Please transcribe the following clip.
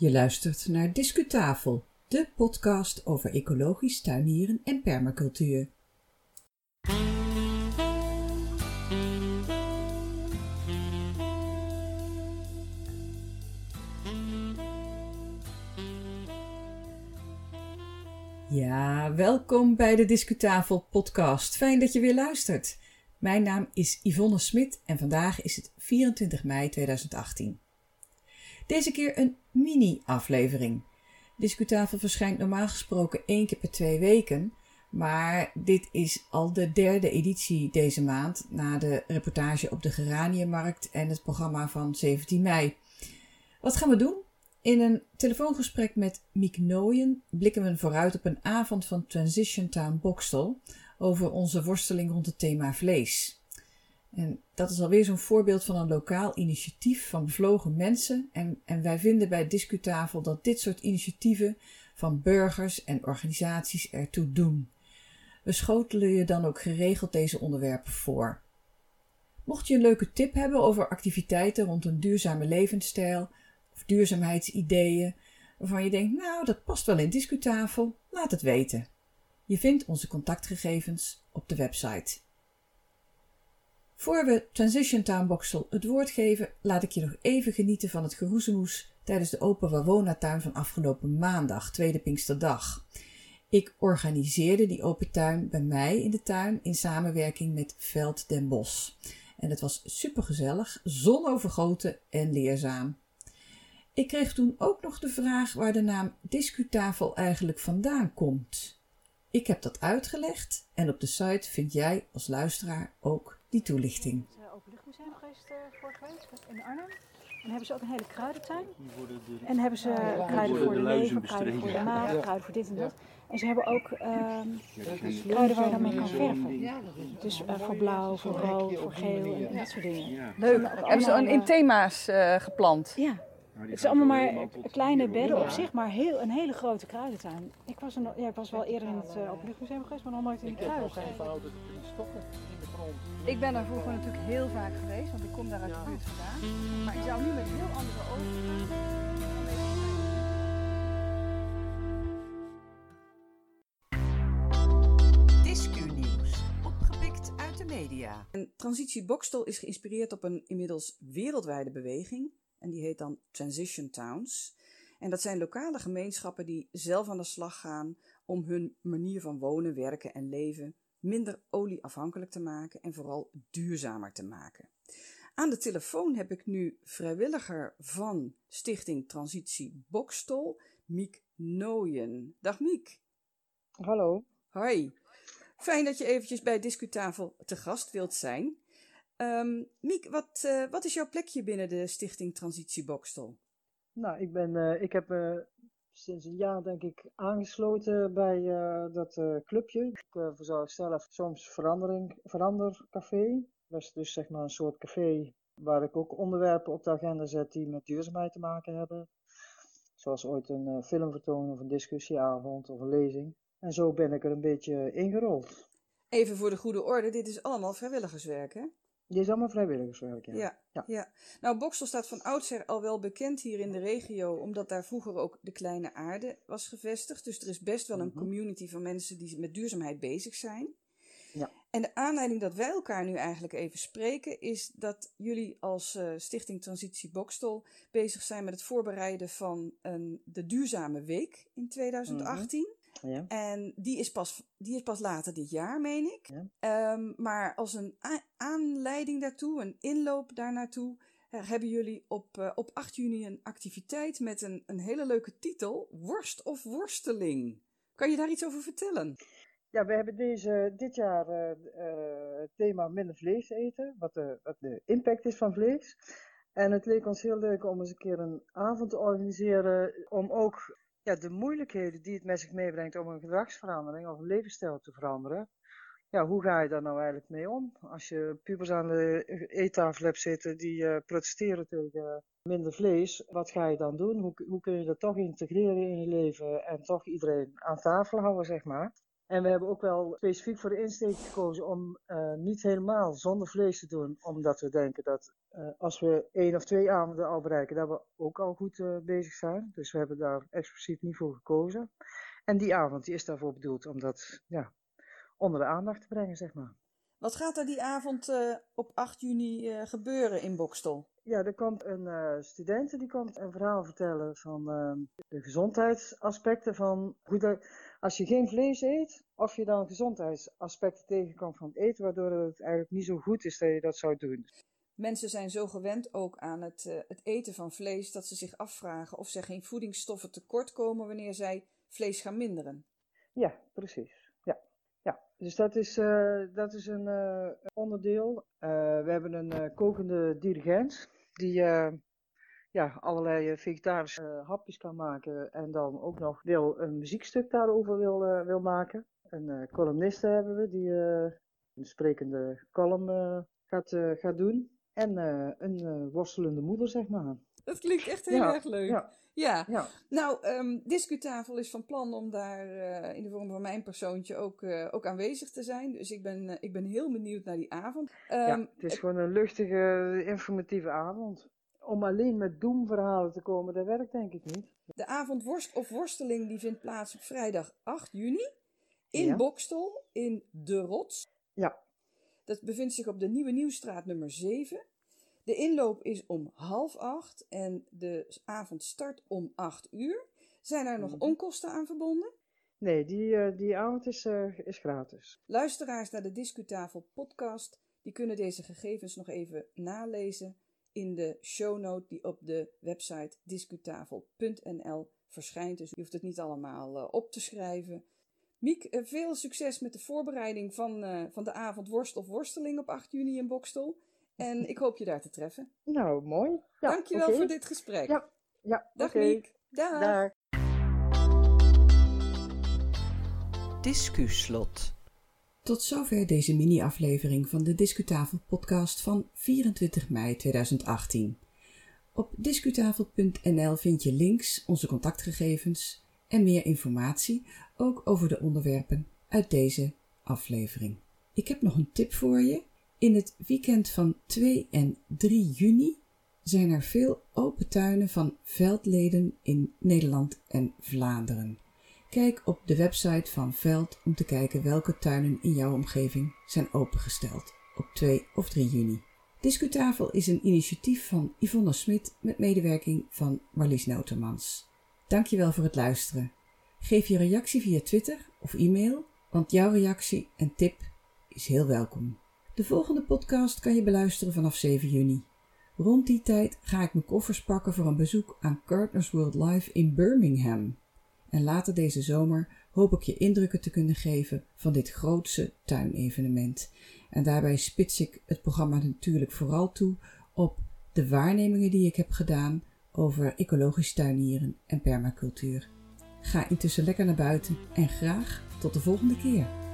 Je luistert naar Discutafel, de podcast over ecologisch tuinieren en permacultuur. Ja, welkom bij de Discutafel podcast. Fijn dat je weer luistert. Mijn naam is Yvonne Smit en vandaag is het 24 mei 2018. Deze keer een mini-aflevering. Discutafel verschijnt normaal gesproken één keer per twee weken, maar dit is al de derde editie deze maand na de reportage op de Geraniummarkt en het programma van 17 mei. Wat gaan we doen? In een telefoongesprek met Miek Nooyen blikken we vooruit op een avond van Transition Town Boxtel over onze worsteling rond het thema vlees. En dat is alweer zo'n voorbeeld van een lokaal initiatief van bevlogen mensen. En, en wij vinden bij Discutafel dat dit soort initiatieven van burgers en organisaties ertoe doen. We schotelen je dan ook geregeld deze onderwerpen voor. Mocht je een leuke tip hebben over activiteiten rond een duurzame levensstijl of duurzaamheidsideeën, waarvan je denkt, nou dat past wel in Discutafel, laat het weten. Je vindt onze contactgegevens op de website. Voor we Transition Town Boxel het woord geven, laat ik je nog even genieten van het geroezemoes tijdens de Open Wawona-tuin van afgelopen maandag, tweede Pinksterdag. Ik organiseerde die open tuin bij mij in de tuin in samenwerking met Veld den Bos. En het was supergezellig, zonovergoten en leerzaam. Ik kreeg toen ook nog de vraag waar de naam Discutafel eigenlijk vandaan komt. Ik heb dat uitgelegd en op de site vind jij als luisteraar ook die toelichting. Het uh, Openluchtmuseum geweest uh, vorige week in Arnhem. En hebben ze ook een hele kruidentuin. En hebben ze kruiden voor de lever, kruiden voor de maag, kruiden voor dit en dat. En ze hebben ook ehm, kruiden waar je dan mee kan verven. Dus uh, voor blauw, voor rood, voor geel en, dat soort dingen. Leuk. Hebben ze in thema's uh, geplant? Ja. Het is allemaal maar kleine bedden op zich, maar heel, een hele grote kruidentuin. Ik was, er nog, ja, ik was wel eerder in het uh, Openluchtmuseum geweest, maar nog nooit in die kruidentuin. Ik ben daar vroeger natuurlijk heel vaak geweest, want ik kom daar uit de buurt vandaan. Maar ik zou nu met heel andere ogen Discu-nieuws, opgepikt uit de media. En Transitie Bokstel is geïnspireerd op een inmiddels wereldwijde beweging. En die heet dan Transition Towns. En dat zijn lokale gemeenschappen die zelf aan de slag gaan om hun manier van wonen, werken en leven minder olieafhankelijk te maken en vooral duurzamer te maken. Aan de telefoon heb ik nu vrijwilliger van Stichting Transitie Bokstol, Miek Nooyen. Dag Miek. Hallo. Hoi. Fijn dat je eventjes bij Discutafel te gast wilt zijn. Um, Miek, wat, uh, wat is jouw plekje binnen de Stichting Transitie Bokstol? Nou, ik, ben, uh, ik heb uh, sinds een jaar denk ik aangesloten bij dat clubje. Ik verzorg zelf soms verandering, verandercafé. Dat is dus zeg maar een soort café waar ik ook onderwerpen op de agenda zet die met duurzaamheid te maken hebben. Zoals ooit een filmvertoning of een discussieavond of een lezing. En zo ben ik er een beetje ingerold. Even voor de goede orde, dit is allemaal vrijwilligerswerk hè? Dit is allemaal vrijwilligerswerk, ja. Ja, ja. ja. Nou, Boksel staat van oudsher al wel bekend hier in de regio, omdat daar vroeger ook de Kleine Aarde was gevestigd. Dus er is best wel een -hmm. community van mensen die met duurzaamheid bezig zijn. Ja. En de aanleiding dat wij elkaar nu eigenlijk even spreken, is dat jullie als uh, Stichting Transitie Bokstel bezig zijn met het voorbereiden van een, de Duurzame Week in 2018. Mm -hmm. Ja. En die is, pas, die is pas later dit jaar, meen ik. Ja. Um, maar als een aanleiding daartoe, een inloop daarnaartoe, uh, hebben jullie op, uh, op 8 juni een activiteit met een, een hele leuke titel: Worst of Worsteling. Kan je daar iets over vertellen? Ja, we hebben deze, dit jaar uh, het thema minder vlees eten, wat de, wat de impact is van vlees. En het leek ons heel leuk om eens een keer een avond te organiseren om ook ja, de moeilijkheden die het met zich meebrengt om een gedragsverandering of een levensstijl te veranderen. Ja, hoe ga je daar nou eigenlijk mee om? Als je pubers aan de eettafel hebt zitten die uh, protesteren tegen minder vlees, wat ga je dan doen? Hoe, hoe kun je dat toch integreren in je leven en toch iedereen aan tafel houden, zeg maar? En we hebben ook wel specifiek voor de insteek gekozen om uh, niet helemaal zonder vlees te doen. Omdat we denken dat uh, als we één of twee avonden al bereiken, dat we ook al goed uh, bezig zijn. Dus we hebben daar expliciet niet voor gekozen. En die avond die is daarvoor bedoeld om dat ja, onder de aandacht te brengen, zeg maar. Wat gaat er die avond op 8 juni gebeuren in Bokstel? Ja, er komt een uh, student die komt een verhaal vertellen van uh, de gezondheidsaspecten van hoe dat, als je geen vlees eet, of je dan gezondheidsaspecten tegenkomt van het eten, waardoor het eigenlijk niet zo goed is dat je dat zou doen. Mensen zijn zo gewend ook aan het, het eten van vlees dat ze zich afvragen of ze geen voedingsstoffen tekort komen wanneer zij vlees gaan minderen. Ja, precies. Dus dat is, uh, dat is een uh, onderdeel. Uh, we hebben een kokende dirigent die ja, allerlei vegetarische hapjes kan maken en dan ook nog wil een muziekstuk daarover wil, wil maken. Een columniste hebben we die een sprekende column gaat, gaat doen. En een worstelende moeder, zeg maar. Dat klinkt echt heel ja, erg leuk. Ja. Ja. ja. Nou, um, Discutafel is van plan om daar uh, in de vorm van mijn persoontje ook, uh, ook aanwezig te zijn. Dus ik ben, uh, ik ben heel benieuwd naar die avond. Um, ja, het is gewoon een luchtige, informatieve avond. Om alleen met doemverhalen te komen, dat werkt denk ik niet. De avond worst of worsteling die vindt plaats op vrijdag 8 juni in ja. Bokstel in De Rots. Ja. Dat bevindt zich op de Nieuwe Nieuwstraat nummer 7. De inloop is om half acht en de avond start om acht uur. Zijn er nog onkosten aan verbonden? Nee, die, uh, die avond is, uh, is gratis. Luisteraars naar de Discutafel podcast, die kunnen deze gegevens nog even nalezen in de shownote die op de website discutafel.nl verschijnt. Dus je hoeft het niet allemaal uh, op te schrijven. Miek, veel succes met de voorbereiding van, van de avond worst of worsteling op 8 juni in Bokstel. En ik hoop je daar te treffen. Nou, mooi. Ja, Dankjewel okay. voor dit gesprek. Ja, ja Dag okay. Miek. Dag. Dag. Discuslot. Tot zover deze mini-aflevering van de Discutafel podcast van 24 mei 2018. Op discutafel.nl vind je links, onze contactgegevens en meer informatie, ook over de onderwerpen uit deze aflevering. Ik heb nog een tip voor je. In het weekend van 2 en 3 juni zijn er veel open tuinen van veldleden in Nederland en Vlaanderen. Kijk op de website van Veld om te kijken welke tuinen in jouw omgeving zijn opengesteld op 2 of 3 juni. Discutafel is een initiatief van Yvonne Smit met medewerking van Marlies Notermans. Dankjewel voor het luisteren. Geef je reactie via Twitter of e-mail, want jouw reactie en tip is heel welkom. De volgende podcast kan je beluisteren vanaf 7 juni. Rond die tijd ga ik mijn koffers pakken voor een bezoek aan Gardeners World Live in Birmingham. En later deze zomer hoop ik je indrukken te kunnen geven van dit grootse tuinevenement. En daarbij spits ik het programma natuurlijk vooral toe op de waarnemingen die ik heb gedaan over ecologisch tuinieren en permacultuur. Ga intussen lekker naar buiten en graag tot de volgende keer.